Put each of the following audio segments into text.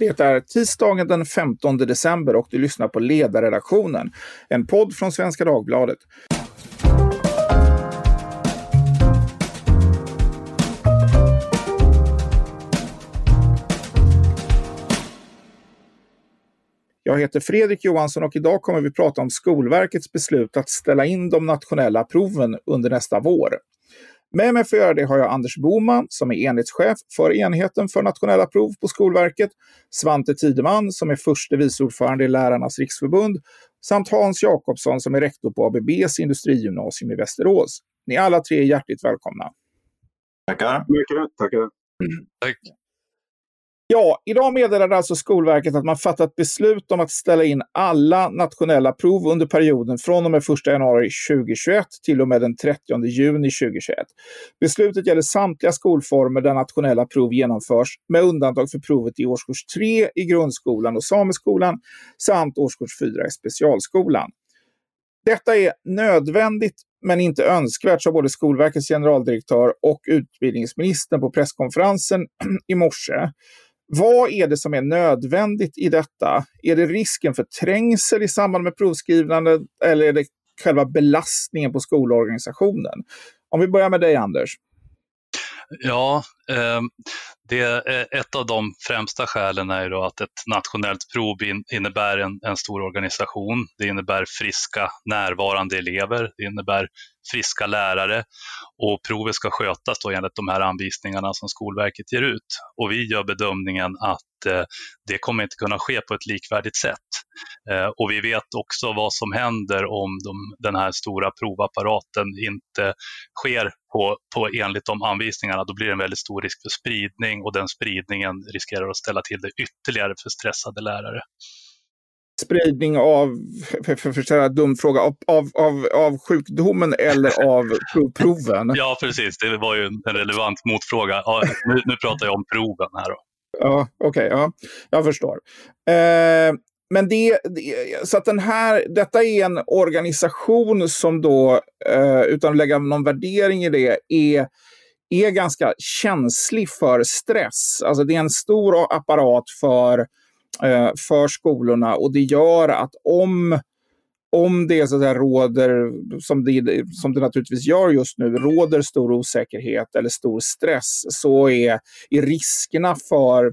Det är tisdagen den 15 december och du lyssnar på Ledarredaktionen, en podd från Svenska Dagbladet. Jag heter Fredrik Johansson och idag kommer vi prata om Skolverkets beslut att ställa in de nationella proven under nästa vår. Med mig för att göra det har jag Anders Boman som är enhetschef för enheten för nationella prov på Skolverket, Svante Tideman som är förste vice ordförande i Lärarnas riksförbund samt Hans Jakobsson som är rektor på ABBs industrigymnasium i Västerås. Ni är alla tre hjärtligt välkomna. Tackar. Mycket tackar. Tack. Ja, idag meddelade alltså Skolverket att man fattat beslut om att ställa in alla nationella prov under perioden från och med 1 januari 2021 till och med den 30 juni 2021. Beslutet gäller samtliga skolformer där nationella prov genomförs med undantag för provet i årskurs 3 i grundskolan och sameskolan samt årskurs 4 i specialskolan. Detta är nödvändigt men inte önskvärt, sa både Skolverkets generaldirektör och utbildningsministern på presskonferensen i morse. Vad är det som är nödvändigt i detta? Är det risken för trängsel i samband med provskrivande eller är det själva belastningen på skolorganisationen? Om vi börjar med dig, Anders. Ja, eh, det är ett av de främsta skälen är ju då att ett nationellt prov innebär en, en stor organisation. Det innebär friska, närvarande elever. Det innebär friska lärare och provet ska skötas då enligt de här anvisningarna som Skolverket ger ut. Och vi gör bedömningen att eh, det kommer inte kunna ske på ett likvärdigt sätt. Eh, och vi vet också vad som händer om de, den här stora provapparaten inte sker på, på enligt de anvisningarna. Då blir det en väldigt stor risk för spridning och den spridningen riskerar att ställa till det ytterligare för stressade lärare spridning av, för, för, för dum fråga, av, av, av, av sjukdomen eller av proven? Ja, precis. Det var ju en relevant motfråga. Ja, nu, nu pratar jag om proven här. Då. Ja, okej. Okay, ja, jag förstår. Eh, men det, så att den här, detta är en organisation som då, eh, utan att lägga någon värdering i det, är är ganska känslig för stress. Alltså det är en stor apparat för Eh, för skolorna. Och det gör att om om det så att råder, som det, som det naturligtvis gör just nu, råder stor osäkerhet eller stor stress så är, är riskerna för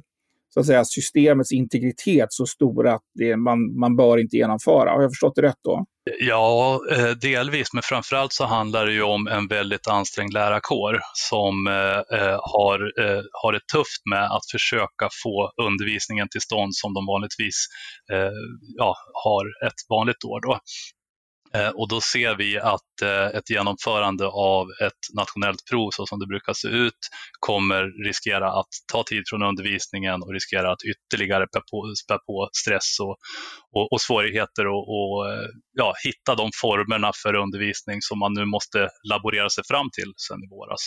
så att säga, systemets integritet så stora att det, man, man bör inte genomföra. Har jag förstått det rätt då? Ja, eh, delvis, men framförallt så handlar det ju om en väldigt ansträngd lärarkår som eh, eh, har, eh, har det tufft med att försöka få undervisningen till stånd som de vanligtvis eh, ja, har ett vanligt år. Då. Eh, och då ser vi att eh, ett genomförande av ett nationellt prov så som det brukar se ut kommer riskera att ta tid från undervisningen och riskera att ytterligare spä på, spä på stress och, och, och svårigheter och, och ja, hitta de formerna för undervisning som man nu måste laborera sig fram till sedan i våras.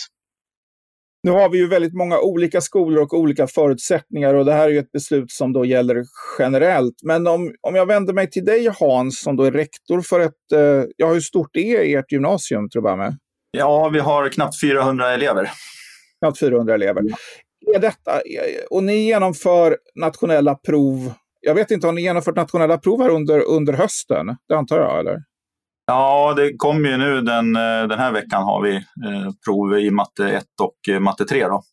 Nu har vi ju väldigt många olika skolor och olika förutsättningar och det här är ju ett beslut som då gäller generellt. Men om, om jag vänder mig till dig Hans som då är rektor för ett, eh, ja hur stort är ert gymnasium tror jag med? Ja, vi har knappt 400 elever. Knappt 400 elever. Mm. Är detta, och ni genomför nationella prov, jag vet inte, har ni genomfört nationella prov här under, under hösten? Det antar jag, eller? Ja, det kommer ju nu den, eh, den här veckan har vi eh, prov i matte 1 och eh, matte 3. Då.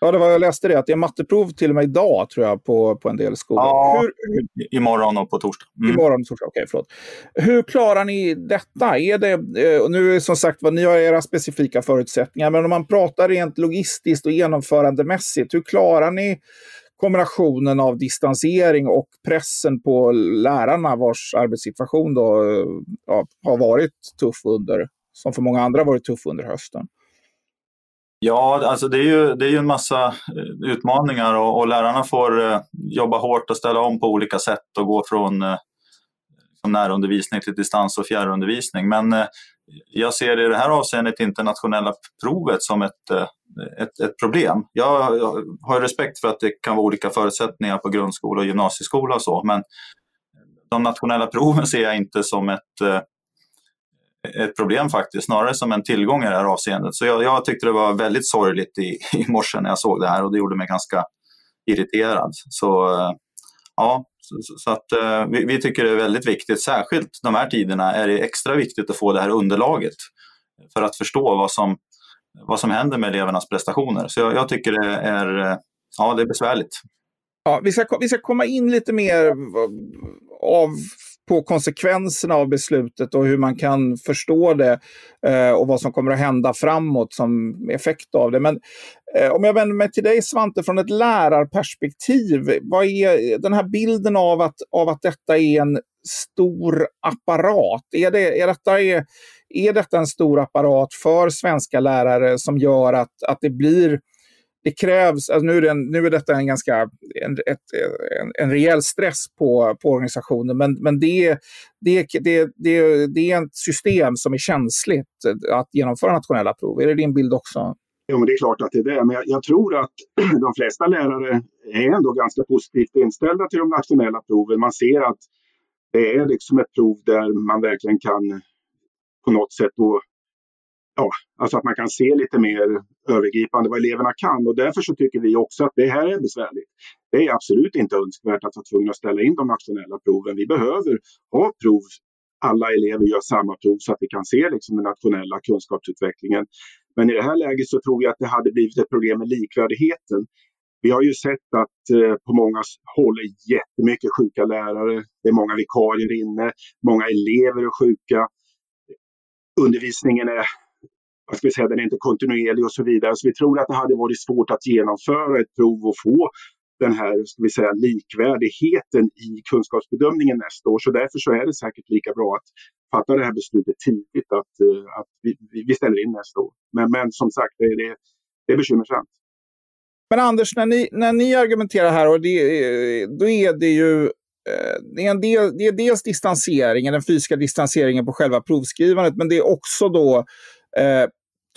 Ja, det var, jag läste det, att det är matteprov till och med idag tror jag på, på en del skolor. Ja, hur, hur... imorgon och på torsdag. Mm. Imorgon och torsdag, okej okay, förlåt. Hur klarar ni detta? Är det, och nu som sagt vad ni har era specifika förutsättningar, men om man pratar rent logistiskt och genomförandemässigt, hur klarar ni kombinationen av distansering och pressen på lärarna vars arbetssituation då, eh, ja, har varit tuff under, som för många andra varit tuff under hösten? Ja, alltså det är ju, det är ju en massa eh, utmaningar och, och lärarna får eh, jobba hårt och ställa om på olika sätt och gå från eh, Liksom närundervisning till distans och fjärrundervisning. Men eh, jag ser i det här avseendet internationella provet som ett, eh, ett, ett problem. Jag, har respekt för att det kan vara olika förutsättningar på grundskola och gymnasieskola och så, men de nationella proven ser jag inte som ett, eh, ett problem faktiskt, snarare som en tillgång i det här avseendet. Så jag, jag tyckte det var väldigt sorgligt i, i morse när jag såg det här och det gjorde mig ganska irriterad. Så ja, så, så att eh, vi, vi, tycker det är väldigt viktigt, särskilt de här tiderna är det extra viktigt att få det här underlaget för att förstå vad som, vad som händer med elevernas prestationer. Så jag, jag tycker det är, eh, ja, det är besvärligt. Ja, vi, ska, vi ska komma in lite mer av, på konsekvenserna av beslutet och hur man kan förstå det eh, och vad som kommer att hända framåt som effekt av det. Men eh, om jag vänder mig till dig Svante, från ett lärarperspektiv, vad är den här bilden av att, av att detta är en stor apparat? Är, det, är, detta, är, är detta en stor apparat för svenska lärare som gör att, att det blir det krävs, alltså nu, är det nu är detta en ganska en, ett, en, en rejäl stress på, på organisationen, men, men det, det, det, det, det är ett system som är känsligt att genomföra nationella prov. Är det din bild också? Jo, men det är klart att det är det. Men jag, jag, tror att de flesta lärare är ändå ganska positivt inställda till de nationella proven. Man ser att det är liksom ett prov där man verkligen kan på något sätt då ja, alltså att man kan se lite mer övergripande vad eleverna kan. Och därför så tycker vi också att det här är besvärligt. Det är absolut inte önskvärt att vara tvungen att ställa in de nationella proven. Vi behöver ha prov. Alla elever gör samma prov så att vi kan se liksom den nationella kunskapsutvecklingen. Men i det här läget så tror jag att det hade blivit ett problem med likvärdigheten. Vi har ju sett att eh, på många håll är jättemycket sjuka lärare. Det är många vikarier inne, många elever är sjuka. Undervisningen är vad ska vi säga, den är inte kontinuerlig och så vidare. Så vi tror att det hade varit svårt att genomföra ett prov och få den här ska vi säga, likvärdigheten i kunskapsbedömningen nästa år. Så därför så är det säkert lika bra att fatta det här beslutet tidigt, att, eh, att vi, vi ställer in nästa år. Men, men som sagt, det, det, det är bekymmersamt. Men Anders, när ni, när ni argumenterar här, och det, eh, då är det ju eh, det är, en del, det är dels distanseringen, den fysiska distanseringen på själva provskrivandet, men det är också då eh,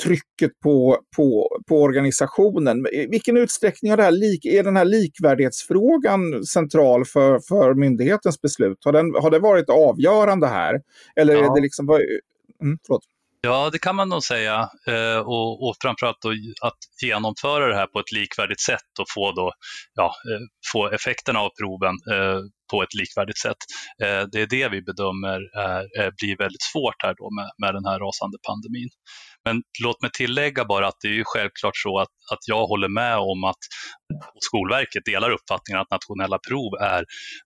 trycket på, på, på organisationen. I vilken utsträckning har det här lik, är den här likvärdighetsfrågan central för, för myndighetens beslut? Har, den, har det varit avgörande här? Eller ja. är det liksom... Mm, förlåt. Ja, det kan man nog säga. Eh, och, och framförallt då att genomföra det här på ett likvärdigt sätt och få, då, ja, eh, få effekterna av proven eh, på ett likvärdigt sätt. Eh, det är det vi bedömer är, eh, blir väldigt svårt här då med, med den här rasande pandemin. Men låt mig tillägga bara att det är ju självklart så att, att jag håller med om att Skolverket delar uppfattningen att nationella prov är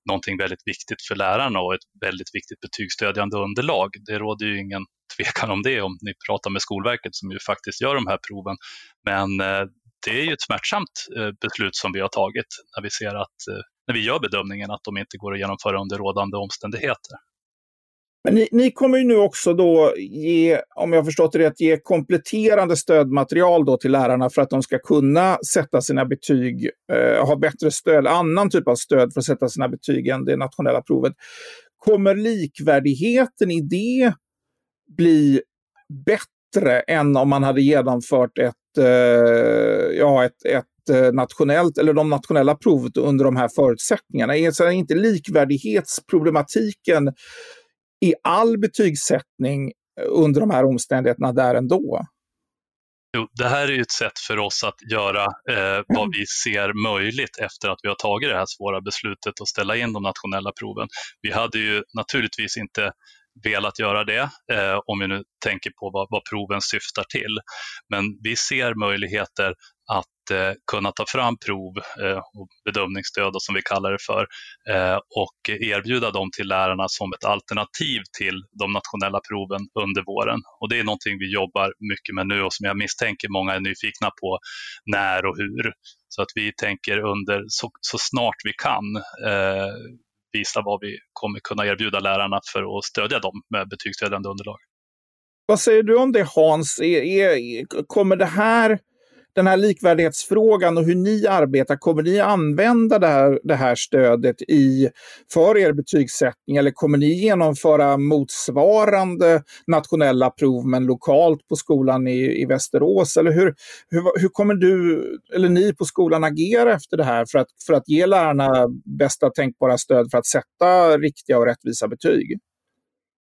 någonting väldigt viktigt för lärarna och ett väldigt viktigt betygsstödjande underlag. Det råder ju ingen tvekan om det om ni pratar med Skolverket som ju faktiskt gör de här proven. Men eh, det är ju ett smärtsamt eh, beslut som vi har tagit när vi ser att eh, när vi gör bedömningen att de inte går att genomföra under rådande omständigheter. Men ni, ni, kommer ju nu också då ge, om jag förstått det rätt, ge kompletterande stödmaterial då till lärarna för att de ska kunna sätta sina betyg, eh, ha bättre stöd, annan typ av stöd för att sätta sina betyg än det nationella provet. Kommer likvärdigheten i det bli bättre än om man hade genomfört ett, eh, ja, ett, ett eh, nationellt, eller de nationella provet under de här förutsättningarna? Är inte likvärdighetsproblematiken i all betygssättning eh, under de här omständigheterna där ändå? Jo, det här är ju ett sätt för oss att göra eh, vad vi ser möjligt efter att vi har tagit det här svåra beslutet att ställa in de nationella proven. Vi hade ju naturligtvis inte velat göra det, eh, om vi nu tänker på vad, vad proven syftar till. Men vi ser möjligheter att eh, kunna ta fram prov eh, och bedömningsstöd som vi kallar det för eh, och erbjuda dem till lärarna som ett alternativ till de nationella proven under våren. Och det är någonting vi jobbar mycket med nu och som jag misstänker många är nyfikna på när och hur. Så att vi tänker under så, så snart vi kan eh, visa vad vi kommer kunna erbjuda lärarna för att stödja dem med betygsstödjande underlag. Vad säger du om det Hans? Är, är, kommer det här den här likvärdighetsfrågan och hur ni arbetar, kommer ni använda det här, det här stödet i, för er betygssättning eller kommer ni genomföra motsvarande nationella prov men lokalt på skolan i, i Västerås? Eller hur, hur, hur kommer du eller ni på skolan agera efter det här för att, för att ge lärarna bästa tänkbara stöd för att sätta riktiga och rättvisa betyg?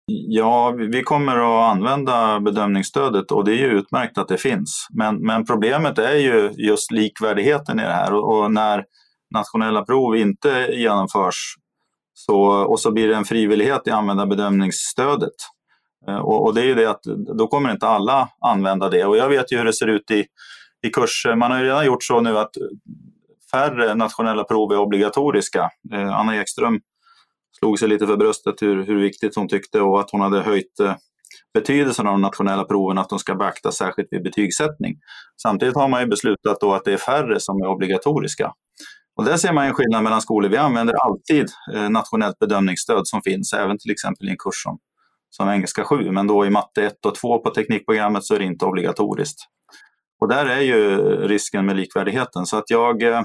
Ja, vi kommer att använda bedömningsstödet och det är ju utmärkt att det finns. Men, men problemet är ju just likvärdigheten i det här och, och när, nationella prov inte genomförs så, och så blir det en frivillighet i användarbedömningsstödet. Eh, och, och, det är ju det att då kommer inte alla använda det. Och jag vet ju hur det ser ut i, i kurser. Man har ju redan gjort så nu att färre nationella prov är obligatoriska. Eh, Anna Ekström slog sig lite för bröstet hur, hur viktigt hon tyckte och att hon hade höjt eh, betydelsen av de nationella proven, att de ska beaktas särskilt vid betygssättning. Samtidigt har man ju beslutat då att det är färre som är obligatoriska. Och där ser man en skillnad mellan skolor. Vi använder alltid eh, nationellt bedömningsstöd som finns, även till exempel i en kurs som, som engelska 7. Men då i matte 1 och 2 på teknikprogrammet så är det inte obligatoriskt. Och där är ju risken med likvärdigheten. Så att jag, eh,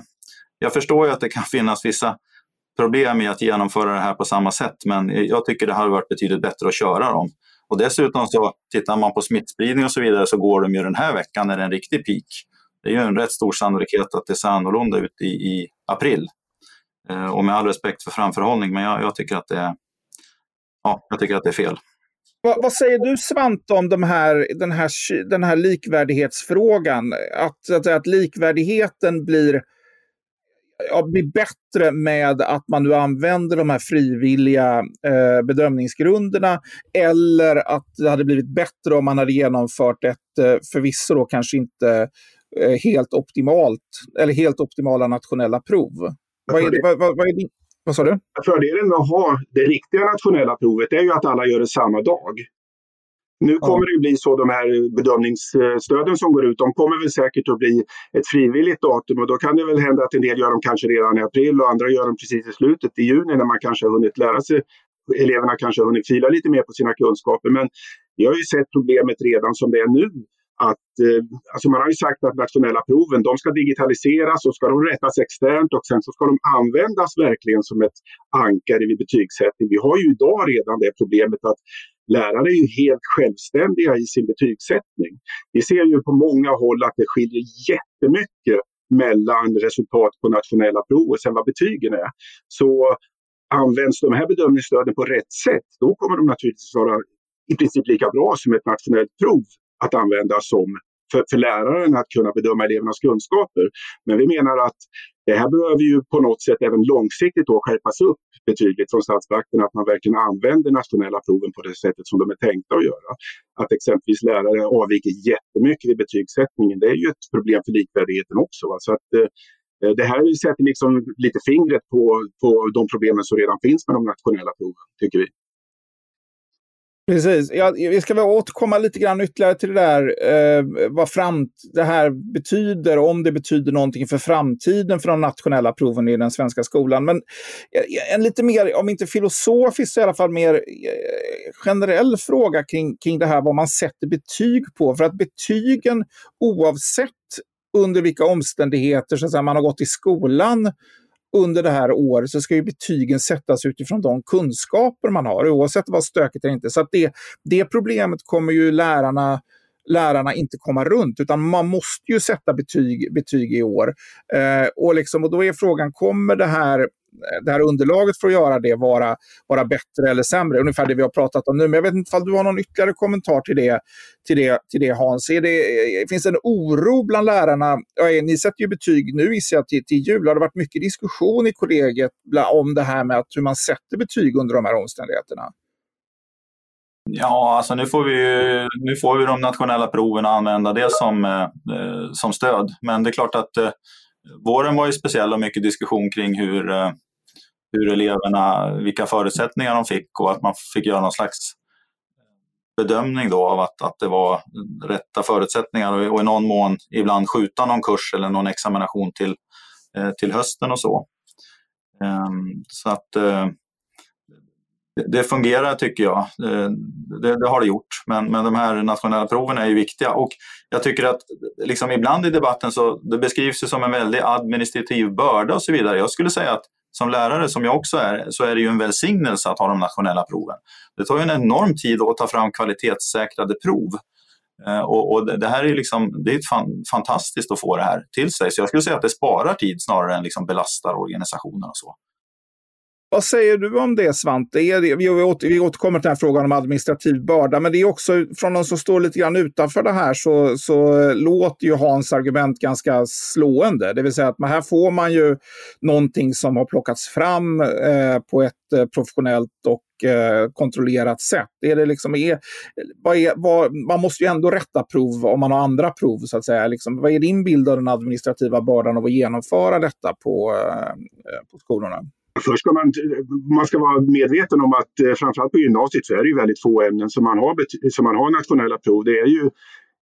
jag förstår ju att det kan finnas vissa problem i att genomföra det här på samma sätt, men jag tycker det hade varit betydligt bättre att köra dem. Och dessutom så tittar man på smittspridning och så vidare så går de ju den här veckan när det är en riktig peak. Det är ju en rätt stor sannolikhet att det ser annorlunda ut i, i april. Eh, och med all respekt för framförhållning, men jag, jag, tycker att det är, ja, jag tycker att det är fel. Vad, vad, säger du Svante om de här, den, här, den här likvärdighetsfrågan? Att, att, att likvärdigheten blir ja, blir bättre med att man nu använder de här frivilliga eh, bedömningsgrunderna eller att det hade blivit bättre om man hade genomfört ett, eh, förvisso då kanske inte eh, helt optimalt, eller helt optimala nationella prov. Vad, är det, vad, vad, vad, är det, vad sa du? Fördelen med att ha det riktiga nationella provet är ju att alla gör det samma dag. Nu kommer det bli så, de här bedömningsstöden som går ut, de kommer väl säkert att bli ett frivilligt datum och då kan det väl hända att en del gör dem kanske redan i april och andra gör dem precis i slutet i juni när man kanske har hunnit lära sig, eleverna kanske har hunnit fila lite mer på sina kunskaper. Men vi har ju sett problemet redan som det är nu. Att, eh, alltså man har ju sagt att nationella proven de ska digitaliseras och ska de rättas externt och sen så ska de användas verkligen som ett ankare vid betygssättning. Vi har ju idag redan det problemet att lärare är ju helt självständiga i sin betygssättning. Vi ser ju på många håll att det skiljer jättemycket mellan resultat på nationella prov och sen vad betygen är. Så används de här bedömningsstöden på rätt sätt, då kommer de naturligtvis vara i princip lika bra som ett nationellt prov att använda som för, för läraren att kunna bedöma elevernas kunskaper. Men vi menar att det här behöver ju på något sätt även långsiktigt då skärpas upp betydligt från statsmakten att man verkligen använder nationella proven på det sättet som de är tänkta att göra. Att exempelvis lärare avviker jättemycket vid betygssättningen, det är ju ett problem för likvärdigheten också. Va? Så att, eh, det här sätter liksom lite fingret på, på de problemen som redan finns med de nationella proven, tycker vi. Precis. Jag, vi ska väl återkomma lite grann ytterligare till det där, eh, vad fram, det här betyder, om det betyder någonting för framtiden för de nationella proven i den svenska skolan. Men en lite mer, om inte filosofisk, så i alla fall mer eh, generell fråga kring, kring det här vad man sätter betyg på. För att betygen, oavsett under vilka omständigheter så att säga, man har gått i skolan under det här året så ska ju betygen sättas utifrån de kunskaper man har, oavsett vad stökigt eller inte. Så att det, det problemet kommer ju lärarna lärarna inte komma runt, utan man måste ju sätta betyg, betyg i år. Eh, och, liksom, och då är frågan, kommer det här Eh, det här underlaget för att göra det vara, vara bättre eller sämre. Ungefär det vi har pratat om nu. Men jag vet inte om du har någon ytterligare kommentar till det, till det, till det Hans. Är det, eh, finns det en oro bland lärarna? Ja, eh, ni sätter ju betyg nu gissar jag till, till jul. Har det varit mycket diskussion i kollegiet om det här med att hur man sätter betyg under de här omständigheterna? Ja, alltså nu får vi, nu får vi de nationella proven att använda det som, eh, som stöd. Men det är klart att eh, våren var ju speciell och mycket diskussion kring hur, eh, hur eleverna, vilka förutsättningar de fick och att man fick göra någon slags eh, bedömning då av att, att det var rätta förutsättningar och, och i någon mån ibland skjuta någon kurs eller någon examination till, eh, till hösten och så. Ehm, så att det fungerar tycker jag. Det, det, har det gjort. Men, men de här nationella proven är ju viktiga. Och jag tycker att liksom ibland i debatten så det beskrivs det som en väldig administrativ börda och så vidare. Jag skulle säga att som lärare, som jag också är, så är det ju en välsignelse att ha de nationella proven. Det tar ju en enorm tid att ta fram kvalitetssäkrade prov. Eh, och, och det här är, liksom, det är fan, fantastiskt att få det här till sig. Så jag skulle säga att det sparar tid snarare än liksom belastar organisationen och så. Vad säger du om det Svante? Vi återkommer till den här frågan om administrativ börda, men det är också från de som står lite grann utanför det här så, så låter ju Hans argument ganska slående. Det vill säga att här får man ju någonting som har plockats fram eh, på ett eh, professionellt och eh, kontrollerat sätt. Är det liksom, är, vad är, vad, man måste ju ändå rätta prov om man har andra prov. så att säga. Liksom, vad är din bild av den administrativa bördan av att genomföra detta på, eh, på skolorna? Först ska man, man ska vara medveten om att eh, framförallt på gymnasiet så är det ju väldigt få ämnen som man har, som man har nationella prov. Det är ju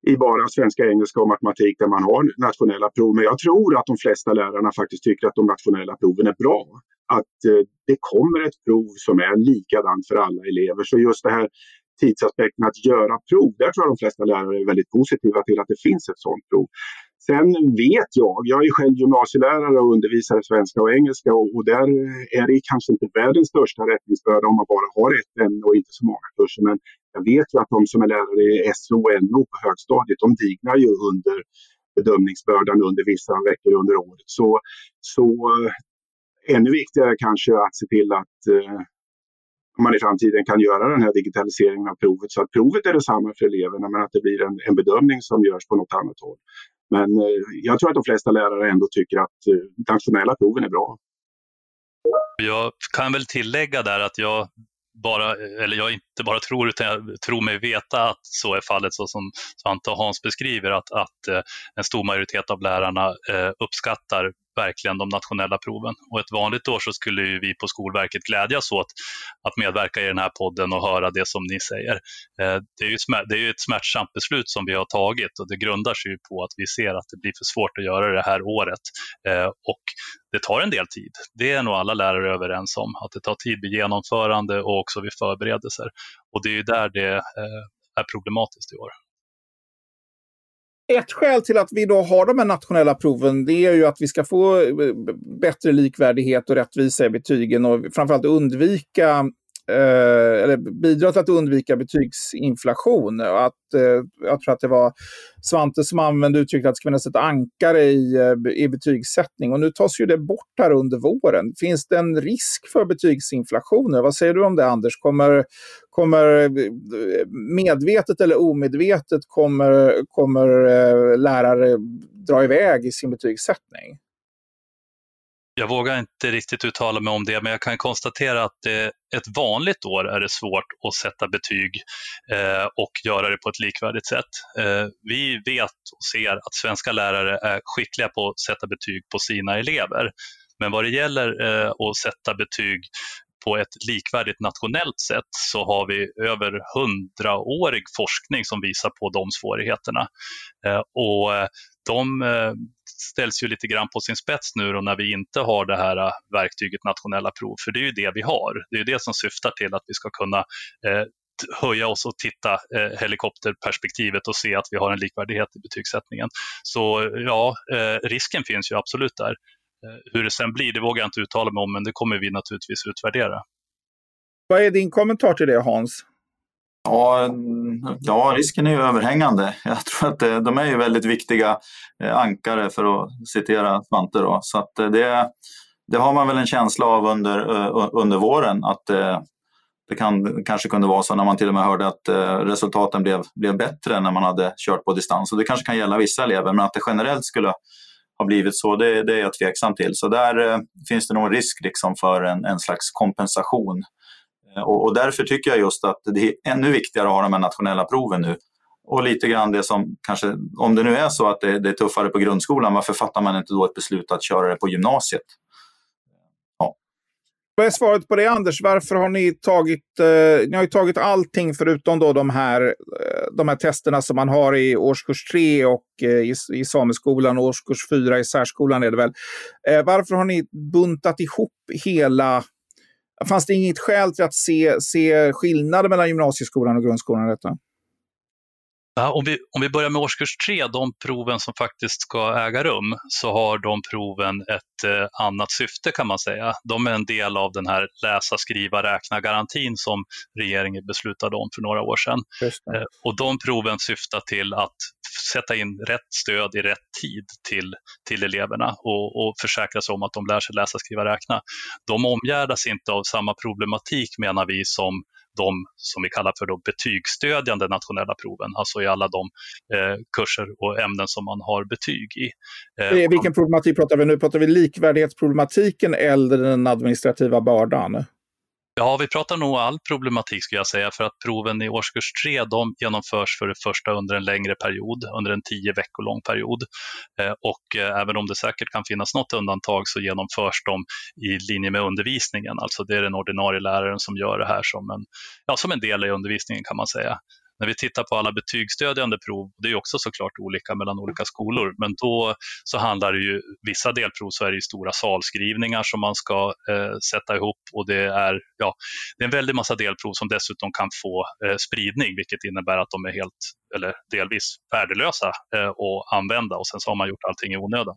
i bara svenska, engelska och matematik där man har nationella prov. Men jag tror att de flesta lärarna faktiskt tycker att de nationella proven är bra. Att eh, det kommer ett prov som är likadant för alla elever. Så just det här tidsaspekten att göra prov, där tror jag de flesta lärare är väldigt positiva till att det finns ett sådant prov. Sen vet jag, jag är själv gymnasielärare och undervisar i svenska och engelska och, och, där är det kanske inte världens största rättningsbörda om man bara har ett ämne och inte så många kurser. Men jag vet ju att de som är lärare i SO och NO på högstadiet, de dignar ju under bedömningsbördan under vissa veckor under året. Så, så eh, ännu viktigare kanske att se till att eh, man i framtiden kan göra den här digitaliseringen av provet så att provet är detsamma för eleverna men att det blir en, en bedömning som görs på något annat håll. Men eh, jag tror att de flesta lärare ändå tycker att eh, nationella proven är bra. Jag kan väl tillägga där att jag bara, eller jag inte bara tror, utan jag tror mig veta att så är fallet så som Svante och Hans beskriver, att, att eh, en stor majoritet av lärarna eh, uppskattar verkligen de nationella proven. Och ett vanligt år så skulle vi på Skolverket glädjas åt att medverka i den här podden och höra det som ni säger. Eh, det är ju, det är ju ett smärtsamt beslut som vi har tagit och det grundar sig på att vi ser att det blir för svårt att göra det här året. Eh, och det tar en del tid. Det är nog alla lärare överens om, att det tar tid vid genomförande och också vid förberedelser. Och det är ju där det eh, är problematiskt i år. Ett skäl till att vi då har de här nationella proven det är ju att vi ska få eh, bättre likvärdighet och rättvisa i betygen och framförallt undvika eh, eller bidra till att undvika betygsinflation. Att, eh, jag tror att det var Svante som använde uttrycket att det ska finnas ett ankare i, eh, i betygssättning. Och nu tas ju det bort här under våren. Finns det en risk för betygsinflation? Vad säger du om det Anders? Kommer, kommer eh, medvetet eller omedvetet kommer, kommer eh, lärare dra iväg i sin betygssättning? Jag vågar inte riktigt uttala mig om det, men jag kan konstatera att det, ett vanligt år är det svårt att sätta betyg eh, och göra det på ett likvärdigt sätt. Eh, vi vet och ser att svenska lärare är skickliga på att sätta betyg på sina elever. Men vad det gäller eh, att sätta betyg på ett likvärdigt nationellt sätt så har vi över hundraårig forskning som visar på de svårigheterna. Eh, och eh, de eh, ställs ju lite grann på sin spets nu då när vi inte har det här eh, verktyget nationella prov, för det är ju det vi har. Det är det som syftar till att vi ska kunna eh, höja oss och titta eh, helikopterperspektivet och se att vi har en likvärdighet i betygssättningen. Så ja, eh, risken finns ju absolut där. Eh, hur det sen blir, det vågar jag inte uttala mig om, men det kommer vi naturligtvis utvärdera. Vad är din kommentar till det Hans? Ja, ja, risken är ju överhängande. Jag tror att eh, de är ju väldigt viktiga eh, ankare för att citera Svante. Då. Så att eh, det, det har man väl en känsla av under, under våren att det kan, kanske kunde vara så när man till och med hörde att resultaten blev, blev bättre när man hade kört på distans. Och det kanske kan gälla vissa elever, men att det generellt skulle ha blivit så, det, det är jag tveksam till. Så där finns det nog risk liksom för en, en slags kompensation Eh, Eh, och, och, därför tycker jag just att det är ännu viktigare att ha de här nationella proven nu. Och lite grann det som kanske, om det nu är så att det, det är tuffare på grundskolan, varför fattar man inte då ett beslut att köra det på gymnasiet? Vad är svaret på det Anders? Varför har ni tagit, eh, ni har ju tagit allting förutom då de här, eh, de här testerna som man har i årskurs 3 och eh, i, i sameskolan och årskurs 4 i särskolan är det väl. Eh, varför har ni buntat ihop hela Fanns det inget skäl till att se, se skillnader mellan gymnasieskolan och grundskolan? Detta? Om, vi, om vi börjar med årskurs tre, de proven som faktiskt ska äga rum, så har de proven ett eh, annat syfte kan man säga. De är en del av den här läsa, skriva, räkna-garantin som regeringen beslutade om för några år sedan. Eh, och de proven syftar till att sätta in rätt stöd i rätt tid till, till eleverna och, och försäkra sig om att de lär sig läsa, skriva, räkna. De omgärdas inte av samma problematik menar vi som de som vi kallar för då betygsstödjande nationella proven, alltså i alla de eh, kurser och ämnen som man har betyg i. Eh, Vilken problematik pratar vi nu? Pratar vi likvärdighetsproblematiken eller den administrativa bördan? Ja, vi pratar nog all problematik skulle jag säga, för att proven i årskurs 3 de genomförs för det första under en längre period, under en tio veckor lång period. Eh, och eh, även om det säkert kan finnas något undantag så genomförs de i linje med undervisningen, alltså det är den ordinarie läraren som gör det här som en, ja, som en del i undervisningen kan man säga. När vi tittar på alla betygsstödjande prov, det är också såklart olika mellan olika skolor, men då så handlar det ju, vissa delprov så är det ju stora salskrivningar som man ska eh, sätta ihop och det är, ja, det är en väldig massa delprov som dessutom kan få eh, spridning, vilket innebär att de är helt eller delvis värdelösa eh, att använda och sen så har man gjort allting i onödan.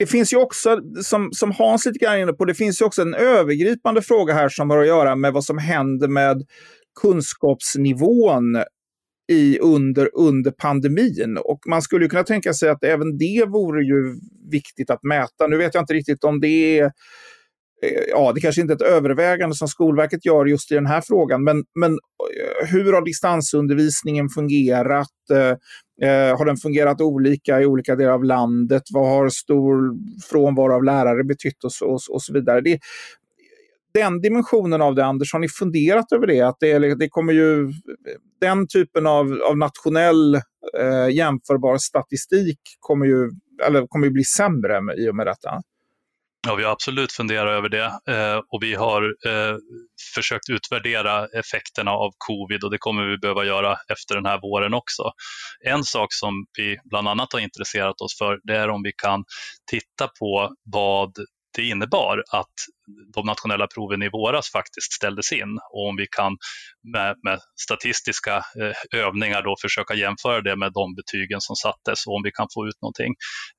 Det finns ju också, som, som Hans lite grann inne på, det finns ju också en övergripande fråga här som har att göra med vad som händer med kunskapsnivån i under, under pandemin. Och man skulle kunna tänka sig att även det vore ju viktigt att mäta. Nu vet jag inte riktigt om det är eh, ja, det kanske inte är ett övervägande som Skolverket gör just i den här frågan, men, men eh, hur har distansundervisningen fungerat? Eh, eh, har den fungerat olika i olika delar av landet? Vad har stor frånvaro av lärare betytt och så, och, och så vidare? Det, den dimensionen av det, Anders, har ni funderat över det? Att det, det kommer ju, den typen av, av nationell eh, jämförbar statistik kommer ju, eller kommer ju bli sämre med, i och med detta. Ja, vi har absolut funderat över det eh, och vi har eh, försökt utvärdera effekterna av covid och det kommer vi behöva göra efter den här våren också. En sak som vi bland annat har intresserat oss för det är om vi kan titta på vad det innebar att de nationella proven i våras faktiskt ställdes in och om vi kan med, med statistiska eh, övningar då försöka jämföra det med de betygen som sattes och om vi kan få ut någonting.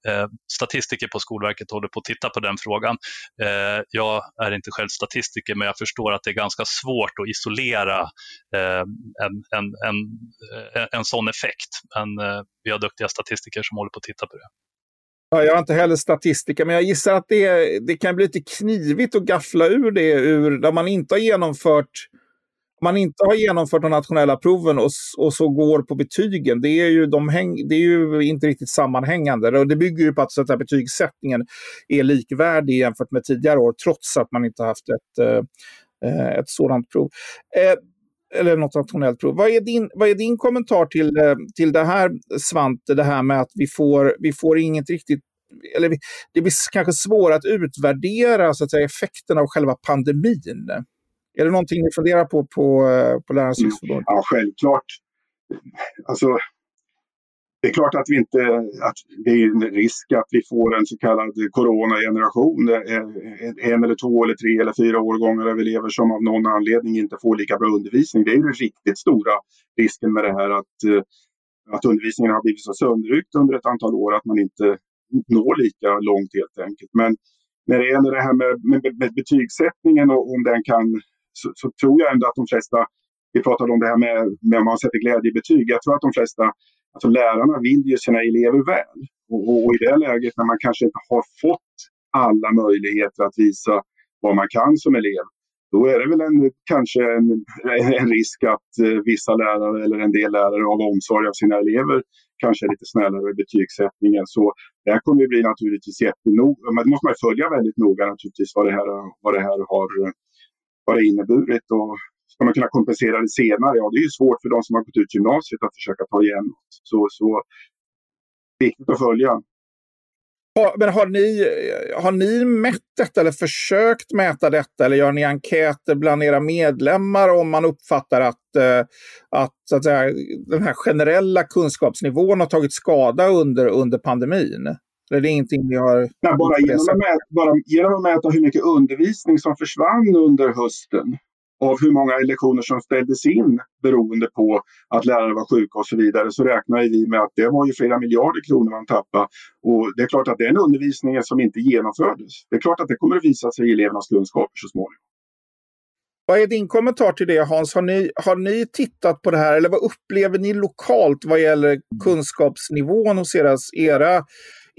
Eh, statistiker på Skolverket håller på att titta på den frågan. Eh, jag är inte själv statistiker men jag förstår att det är ganska svårt att isolera eh, en, en, en, en, en sån effekt. Men eh, vi har duktiga statistiker som håller på att titta på det. Ja, jag har inte heller statistiker, men jag gissar att det, det kan bli lite knivigt att gaffla ur det ur där man inte har genomfört man inte har genomfört de nationella proven och, och så går på betygen, det är, ju, de häng, det är ju inte riktigt sammanhängande. Och det bygger ju på att, så att betygssättningen är likvärdig jämfört med tidigare år, trots att man inte haft ett, eh, eh, ett sådant prov. Eh, eller något nationellt prov. Vad är din, vad är din kommentar till, eh, till det här, Svante, det här med att vi får, vi får inget riktigt eller det blir kanske svårare att utvärdera så att säga, effekten av själva pandemin. Är det någonting ni funderar på på, eh, på Lärarnas mm. riksförbund? Ja, självklart. Alltså, det är klart att, vi inte, att det är en risk att vi får en så kallad coronageneration. Eh, en eller två eller tre eller fyra årgångar av elever som av någon anledning inte får lika bra undervisning. Det är den riktigt stora risken med det här att, eh, att undervisningen har blivit så sönderryckt under ett antal år att man inte når lika långt helt enkelt. Men när det gäller det här med, med, med betygssättningen och om den kan så, så, tror jag ändå att de flesta, vi pratade om det här med, med om man sätter glädjebetyg, jag tror att de flesta Alltså lärarna vill ju sina elever väl. Och, och, och, i det läget när man kanske inte har fått alla möjligheter att visa vad man kan som elev, då är det väl en, kanske en, en risk att eh, vissa lärare eller en del lärare av omsorg av sina elever kanske är lite snällare i betygssättningen. Så det här kommer ju bli naturligtvis jättenoga, men det måste man följa väldigt noga naturligtvis vad det här, vad det här har vad det inneburit. Och Ska man kunna kompensera det senare? Ja, det är ju svårt för de som har gått ut gymnasiet att försöka ta igen något. Så, så viktigt att följa. Ja, men har ni, har ni mätt detta eller försökt mäta detta? Eller gör ni enkäter bland era medlemmar om man uppfattar att, eh, att, så att säga, den här generella kunskapsnivån har tagit skada under, under pandemin? Eller det är ingenting ni har... Nej, bara, genom att mäta, bara genom att mäta hur mycket undervisning som försvann under hösten av hur många lektioner som ställdes in beroende på att lärare var sjuka och så vidare så räknar vi med att det var ju flera miljarder kronor man tappade. Och det är klart att den undervisningen som inte genomfördes, det är klart att det kommer att visa sig i elevernas kunskaper så småningom. Vad är din kommentar till det Hans? Har ni, har ni tittat på det här eller vad upplever ni lokalt vad gäller kunskapsnivån hos era, era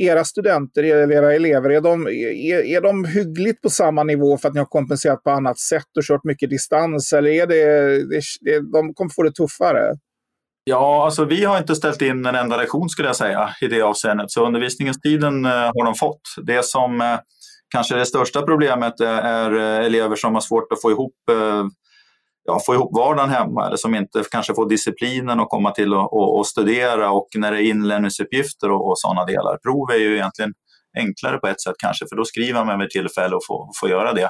era studenter, era elever, är de, är, är de hyggligt på samma nivå för att ni har kompenserat på annat sätt och kört mycket distans? Eller är det, det, de kommer få det tuffare? Ja, alltså vi har inte ställt in en enda lektion skulle jag säga i det avseendet. Så undervisningstiden eh, har de fått. Det som kanske kanske det största problemet eh, är elever som har svårt att få ihop ja, få ihop vardagen hemma eller som inte kanske får disciplinen att komma till och, och, och studera och när det är inlämningsuppgifter och, och sådana delar. Prov är ju egentligen enklare på ett sätt kanske för då skriver man vid tillfälle och får, får göra det.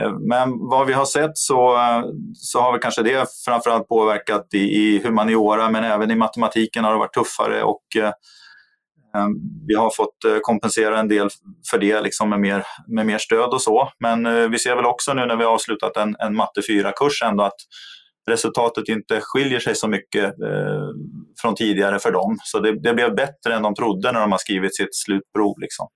Eh, men vad vi har sett så, eh, så har vi kanske det framförallt påverkat i, i humaniora men även i matematiken har det varit tuffare och eh, Ehm, vi har fått eh, kompensera en del för det liksom med, mer, med mer stöd och så. Men eh, vi ser väl också nu när vi har avslutat en, en matte 4-kurs ändå att resultatet inte skiljer sig så mycket eh, från tidigare för dem. Så det, det, blev bättre än de trodde när de har skrivit sitt slutprov. Liksom.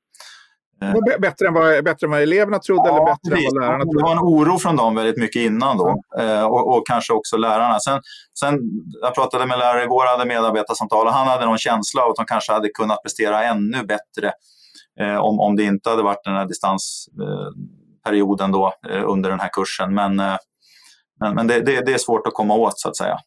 Eh, bättre än, vad, bättre än vad eleverna trodde ja, eller bättre precis. än vad lärarna trodde? Det var en oro från dem väldigt mycket innan då mm. och, och, kanske också lärarna. Sen, sen, jag pratade med lärare igår, hade medarbetarsamtal och han hade någon känsla av att de kanske hade kunnat prestera ännu bättre eh, om, om det inte hade varit den här distansperioden då eh, under den här kursen. Men, eh, men, men det, det, det, är svårt att komma åt så att säga.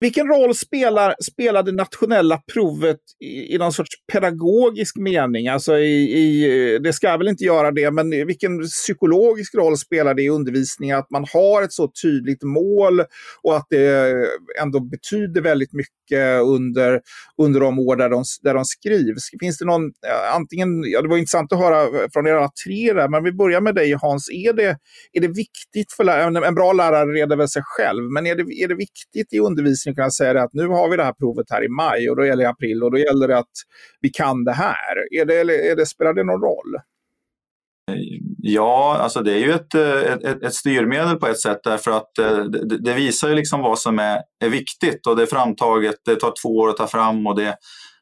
Vilken roll spelar, spelar det nationella provet i, i någon sorts pedagogisk mening? Alltså i, i, det ska väl inte göra det, men vilken psykologisk roll spelar det i undervisningen? Att man har ett så tydligt mål och att det ändå betyder väldigt mycket under, under de år där de, där de skrivs. Finns det någon, eh, antingen, ja det var intressant att höra från er alla tre där, men vi börjar med dig Hans. Är det, är det viktigt för läraren, en bra lärare reder väl sig själv, men är det, är det viktigt i undervisningen att kunna säga att nu har vi det här provet här i maj och då gäller det april och då gäller det att vi kan det här. Är det, är det, spelar det någon roll? Ja, alltså det är ju ett, ett, ett styrmedel på ett sätt därför att eh, det, det, visar ju liksom vad som är, är viktigt och det är framtaget, det tar två år att ta fram och det,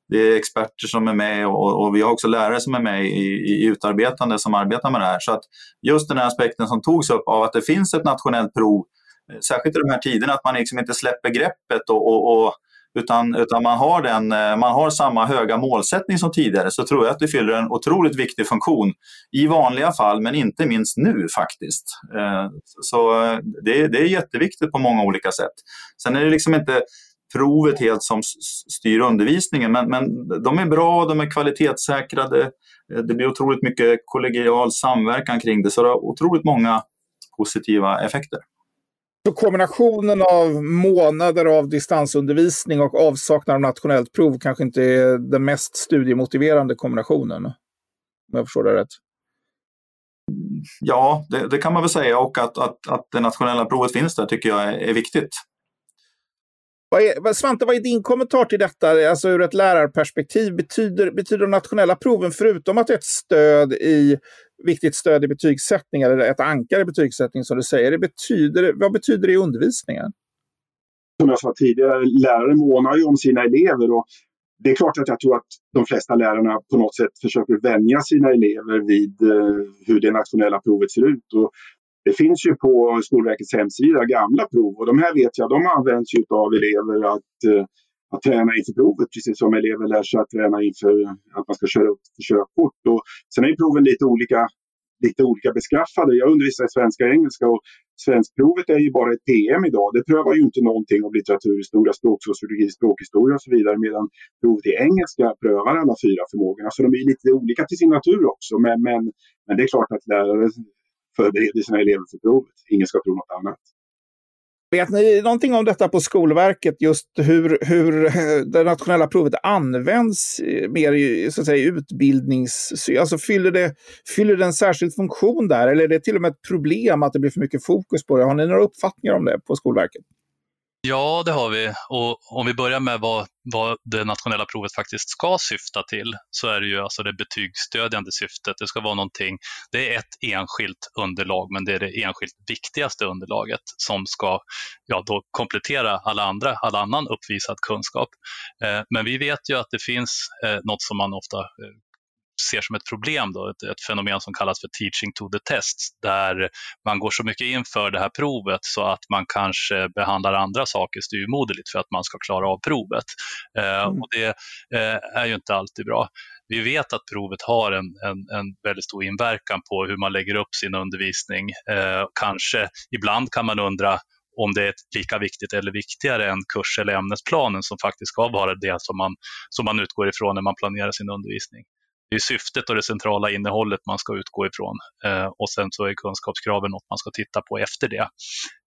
det är experter som är med och, och vi har också lärare som är med i, i utarbetande som arbetar med det här. Så att just den här aspekten som togs upp av att det finns ett nationellt prov, Eh, särskilt i de här tiderna, att man liksom inte släpper greppet och, och, och utan, utan man, har den, eh, man har samma höga målsättning som tidigare så tror jag att det fyller en otroligt viktig funktion i vanliga fall men inte minst nu faktiskt. Eh, så det, det är jätteviktigt på många olika sätt. Sen är det liksom inte provet helt som styr undervisningen men, men de är bra, de är kvalitetssäkrade. Det blir otroligt mycket kollegial samverkan kring det så det har otroligt många positiva effekter. Så kombinationen av månader av distansundervisning och avsaknad av nationellt prov kanske inte är den mest studiemotiverande kombinationen? Om jag förstår det rätt. Ja, det, det kan man väl säga och att, att, att det nationella provet finns där tycker jag är, är viktigt. Vad är, Svante, vad är din kommentar till detta, alltså ur ett lärarperspektiv? Betyder, betyder de nationella proven, förutom att det är ett stöd i viktigt stöd i betygssättning, eller ett ankare i betygssättning som du säger. Det betyder, vad betyder det i undervisningen? Som jag sa tidigare, lärare månar ju om sina elever. Och det är klart att jag tror att de flesta lärarna på något sätt försöker vänja sina elever vid eh, hur det nationella provet ser ut. Och det finns ju på Skolverkets hemsida gamla prov och de här vet jag, de används ju av elever att eh, att träna inför provet, precis som elever lär sig att träna inför att man ska köra upp för körkort. Och sen är proven lite olika, lite olika beskaffade. Jag undervisar i svenska och engelska och svenskprovet är ju bara ett PM idag. Det prövar ju inte någonting om litteraturhistoria, språksociologi, språkhistoria och så vidare. Medan provet i engelska prövar alla fyra förmågorna. Så de är lite olika till sin natur också. Men, men, men det är klart att lärare förbereder sina elever för provet. Ingen ska tro något annat. Vet ni någonting om detta på Skolverket, just hur, hur eh, det nationella provet används eh, mer i så att säga, utbildnings... Alltså fyller det, fyller det en särskild funktion där, eller är det till och med ett problem att det blir för mycket fokus på det? Har ni några uppfattningar om det på Skolverket? Ja, det har vi. Och om vi börjar med vad, vad det nationella provet faktiskt ska syfta till så är det ju alltså det betygsstödjande syftet. Det ska vara någonting, det är ett enskilt underlag men det är det enskilt viktigaste underlaget som ska ja, då komplettera alla andra, all annan uppvisad kunskap. Eh, men vi vet ju att det finns eh, något som man ofta eh, ser som ett problem, då, ett, ett, fenomen som kallas för teaching to the test, där man går så mycket inför det här provet så att man kanske behandlar andra saker styrmoderligt för att man ska klara av provet. Eh, mm. och Det eh, är ju inte alltid bra. Vi vet att provet har en, en, en väldigt stor inverkan på hur man lägger upp sin undervisning. Eh, kanske ibland kan man undra om det är lika viktigt eller viktigare än kurs eller ämnesplanen som faktiskt ska vara det som man, som man utgår ifrån när man planerar sin undervisning det är syftet och det centrala innehållet man ska utgå ifrån. Eh, och sen så är kunskapskraven något man ska titta på efter det.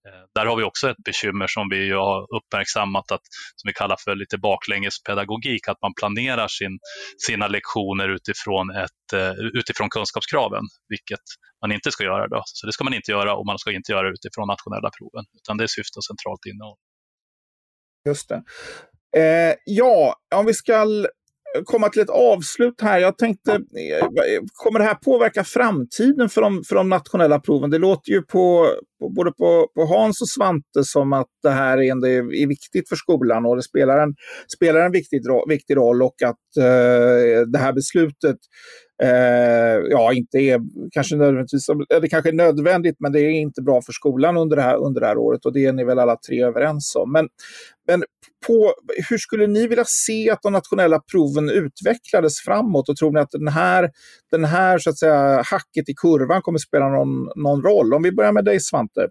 Eh, där har vi också ett bekymmer som vi har uppmärksammat, att, som vi kallar för lite baklängespedagogik, att man planerar sin, sina lektioner utifrån, ett, eh, utifrån kunskapskraven, vilket man inte ska göra. Då. Så det ska man inte göra och man ska inte göra utifrån nationella proven, utan det är syfte och centralt innehåll. Just det. Eh, ja, om vi ska komma till ett avslut här. Jag tänkte, eh, kommer det här påverka framtiden för de, för de nationella proven? Det låter ju på, på, både på, på Hans och Svante som att det här är, är, är viktigt för skolan och det spelar en, spelar en viktig, viktig roll och att eh, det här beslutet Eh, ja, inte är kanske nödvändigtvis, eh, det kanske är nödvändigt, men det är inte bra för skolan under det här, under det här året och det är ni väl alla tre överens om. Men, men på, hur skulle ni vilja se att de nationella proven utvecklades framåt och tror ni att den här, den här så att säga, hacket i kurvan kommer spela någon, någon roll? Om vi börjar med dig Svante.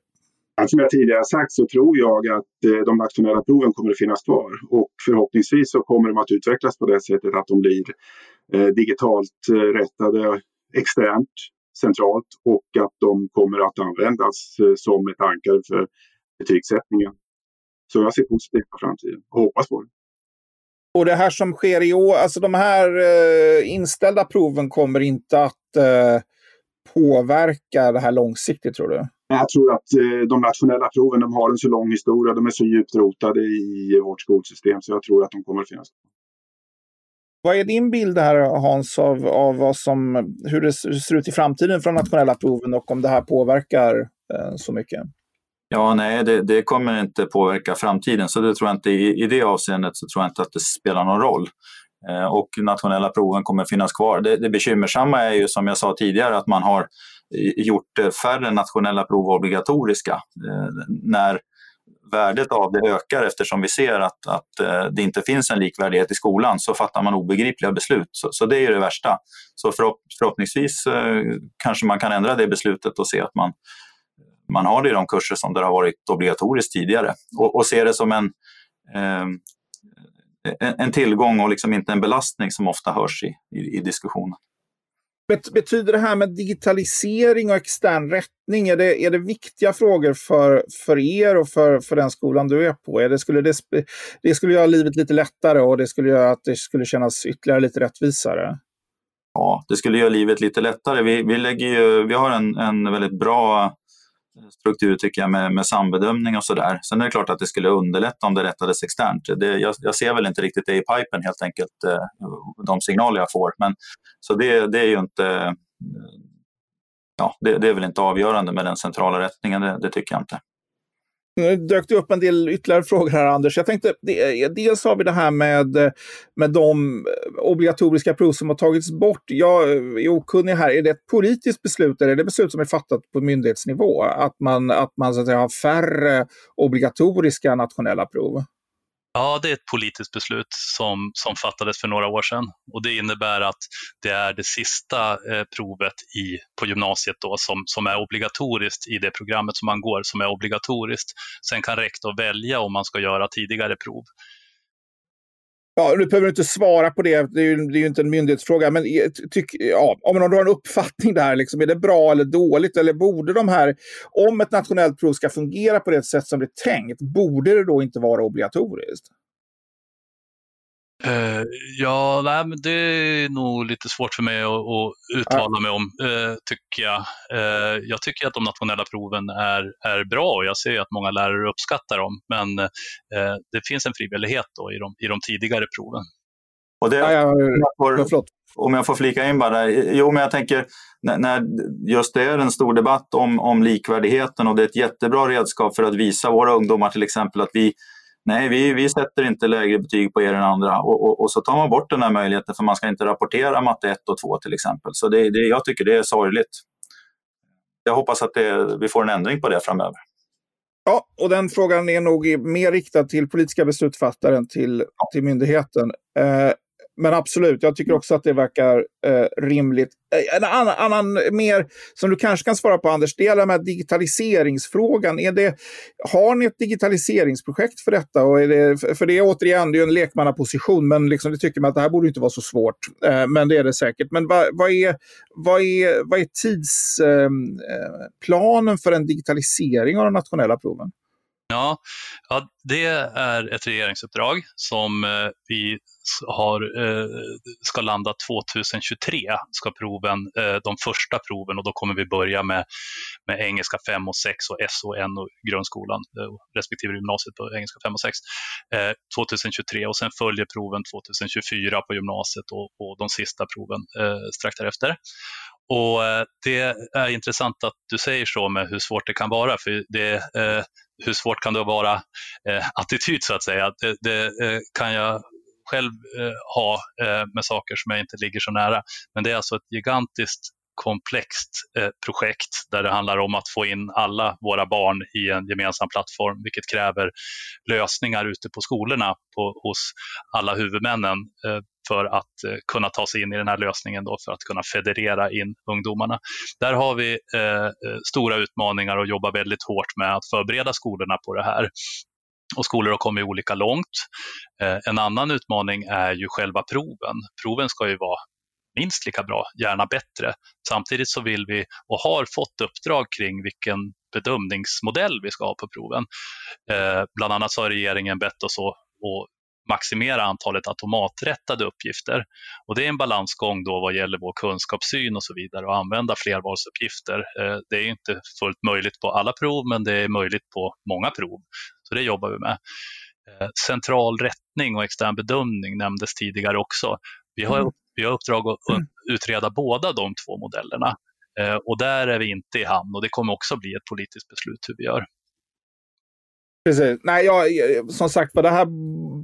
Som jag tidigare sagt så tror jag att eh, de nationella proven kommer att finnas kvar och förhoppningsvis så kommer de att utvecklas på det sättet att de blir eh, digitalt eh, rättade externt, centralt och att de kommer att användas som ett ankare för betygssättningen. Så jag ser positivt på framtiden och hoppas på det. Och det här som sker i år, alltså de här inställda proven kommer inte att påverka det här långsiktigt tror du? Jag tror att de nationella proven de har en så lång historia, de är så djupt rotade i vårt skolsystem så jag tror att de kommer att finnas kvar. Vad är din bild här Hans av, av vad som, hur det ser ut i framtiden för de nationella proven och om det här påverkar eh, så mycket? Ja, nej, det, det, kommer inte påverka framtiden, så det tror jag inte, i, i det avseendet så tror jag inte att det spelar någon roll. Eh, och nationella proven kommer finnas kvar. Det, det bekymmersamma är ju som jag sa tidigare att man har gjort eh, färre nationella prov obligatoriska. Eh, när värdet av det ökar eftersom vi ser att, att eh, det inte finns en likvärdighet i skolan så fattar man obegripliga beslut. Så, så det är det värsta. Så förhopp, förhoppningsvis kanske man kan ändra det beslutet och se att man, man har det i de kurser som det har varit obligatoriskt tidigare och, och se det som en, eh, en, tillgång och liksom inte en belastning som ofta hörs i, i, i diskussionen. Betyder det här med digitalisering och extern rättning, är det, är det viktiga frågor för, för er och för, för den skolan du är på? Är det, skulle det, det skulle göra livet lite lättare och det skulle göra att det skulle kännas ytterligare lite rättvisare? Ja, det skulle göra livet lite lättare. Vi, vi, lägger ju, vi har en, en väldigt bra struktur tycker jag med, med sambedömning och sådär. Sen är det klart att det skulle underlätta om det rättades externt. Det, jag, jag ser väl inte riktigt det i pipen helt enkelt, eh, de signaler jag får. Men, så det, det är ju inte eh, ja, det, det, är väl inte avgörande med den centrala rättningen, det, det tycker jag inte. Nu dök det upp en del ytterligare frågor här, Anders. Jag tänkte, dels har vi det här med, med de eh, obligatoriska prov som har tagits bort. Jag eh, är okunnig här. Är det ett politiskt beslut eller är det beslut som är fattat på myndighetsnivå? Att man, att man så att säga, har färre obligatoriska nationella prov? Ja, det är ett politiskt beslut som, som fattades för några år sedan och det innebär att det är det sista eh, provet i, på gymnasiet då, som, som är obligatoriskt i det programmet som man går, som är obligatoriskt. Sen kan rektor välja om man ska göra tidigare prov. Ja, nu behöver du inte svara på det, det är ju, det är ju inte en myndighetsfråga, men tyck, ja, om du har en uppfattning där, liksom, är det bra eller dåligt? Eller borde de här, om ett nationellt prov ska fungera på det sätt som det är tänkt, borde det då inte vara obligatoriskt? Uh, ja, nej, men det är nog lite svårt för mig att, att uttala ja. mig om, uh, tycker jag. Uh, jag tycker att de nationella proven är, är bra och jag ser att många lärare uppskattar dem, men det finns en frivillighet då i de, i de tidigare proven. Och det, ja, ja, får, om jag får flika in bara, jo men jag tänker när, när just det är en stor debatt om, om likvärdigheten och det är ett jättebra redskap för att visa våra ungdomar till exempel att vi Nej, vi, vi sätter inte lägre betyg på er än andra. Och, och, och, så tar man bort den här möjligheten för man ska inte rapportera matte 1 och 2 till exempel. Så det, det, jag tycker det är sorgligt. Jag hoppas att det, vi får en ändring på det framöver. Ja, och den frågan är nog mer riktad till politiska beslutsfattare än till, till myndigheten. Eh, men absolut, jag tycker också att det verkar eh, rimligt. Eh, en annan, annan, mer som du kanske kan svara på Anders, det gäller med digitaliseringsfrågan. Är det, har ni ett digitaliseringsprojekt för detta? Och är det, för det är återigen det är en lekmannaposition, men liksom det tycker man att det här borde inte vara så svårt. Eh, men det är det säkert. Men vad, vad, är, vad, är, vad är tidsplanen eh, eh för en digitalisering av de nationella proven? Ja, ja, det är ett regeringsuppdrag som eh, vi har, eh, ska landa 2023, ska proven, eh, de första proven och då kommer vi börja med, med engelska 5 och 6 och SON och grundskolan eh, respektive gymnasiet på engelska 5 och 6 2023 eh, och sen följer proven 2024 på gymnasiet och, och de sista proven eh, strax därefter. Och eh, Det är intressant att du säger så med hur svårt det kan vara, för det, eh, hur svårt kan det vara eh, attityd så att säga. Det, det eh, kan jag själv eh, ha eh, med saker som jag inte ligger så nära. Men det är alltså ett gigantiskt komplext eh, projekt där det handlar om att få in alla våra barn i en gemensam plattform, vilket kräver lösningar ute på skolorna på, hos alla huvudmännen eh, för att eh, kunna ta sig in i den här lösningen då, för att kunna federera in ungdomarna. Där har vi eh, eh, stora utmaningar och jobbar väldigt hårt med att förbereda skolorna på det här. Och skolor har kommit olika långt. Eh, en annan utmaning är ju själva proven. Proven ska ju vara minst lika bra, gärna bättre. Samtidigt så vill vi och har fått uppdrag kring vilken bedömningsmodell vi ska ha på proven. Eh, bland annat så har regeringen bett oss att, att maximera antalet automaträttade uppgifter. Och det är en balansgång då vad gäller vår kunskapssyn och så vidare och använda flervalsuppgifter. Eh, det är inte fullt möjligt på alla prov men det är möjligt på många prov. Så det jobbar vi med. Eh, central rättning och extern bedömning nämndes tidigare också. Vi har, mm. vi har uppdrag att utreda båda de två modellerna eh, och där är vi inte i hamn och det kommer också bli ett politiskt beslut hur vi gör. Precis. Nej, jag, som sagt det här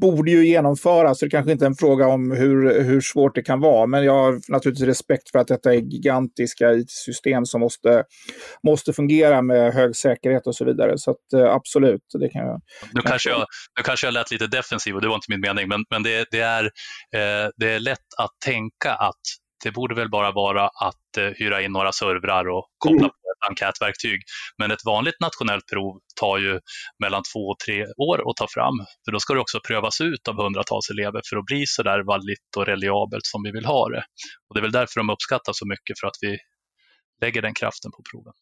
borde ju genomföras. Så det kanske inte är en fråga om hur, hur svårt det kan vara. Men jag har naturligtvis respekt för att detta är gigantiska IT-system som måste, måste fungera med hög säkerhet och så vidare. Så att, eh, absolut, det kan jag... Nu kanske jag, nu kanske jag lät lite defensiv och det var inte min mening. Men, men det, det är, eh, det är lätt att tänka att det borde väl bara vara att eh, hyra in några servrar och koppla mm enkätverktyg. Men ett vanligt nationellt prov tar ju mellan två och tre år att ta fram. För då ska det också prövas ut av hundratals elever för att bli så där valligt och reliabelt som vi vill ha det. Och det är väl därför de uppskattar så mycket, för att vi lägger den kraften på proven.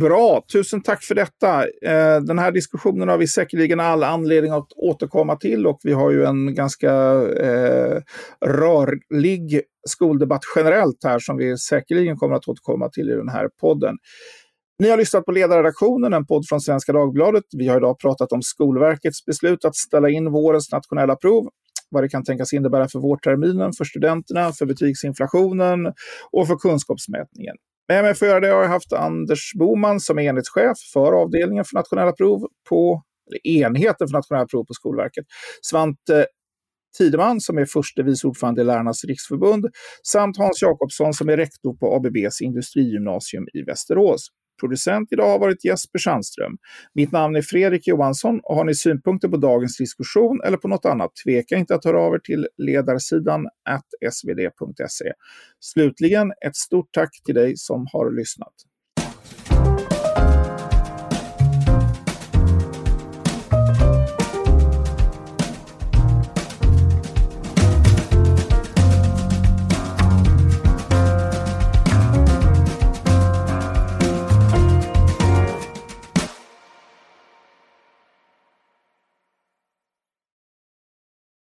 Bra, tusen tack för detta. Eh, den här diskussionen har vi säkerligen all anledning att återkomma till och vi har ju en ganska eh, rörlig skoldebatt generellt här som vi säkerligen kommer att återkomma till i den här podden. Ni har lyssnat på Ledarredaktionen, en podd från Svenska Dagbladet. Vi har idag pratat om Skolverkets beslut att ställa in vårens nationella prov vad det kan tänkas innebära för vårterminen, för studenterna, för betygsinflationen och för kunskapsmätningen. Med mig för att göra det har jag haft Anders Boman som är enhetschef för avdelningen för nationella prov på eller enheten för nationella prov på Skolverket. Svante Tideman som är förste vice ordförande i Lärarnas riksförbund samt Hans Jakobsson som är rektor på ABBs industrigymnasium i Västerås. Producent idag har varit Jesper Sandström. Mitt namn är Fredrik Johansson och har ni synpunkter på dagens diskussion eller på något annat, tveka inte att höra av er till ledarsidan svd.se. Slutligen ett stort tack till dig som har lyssnat.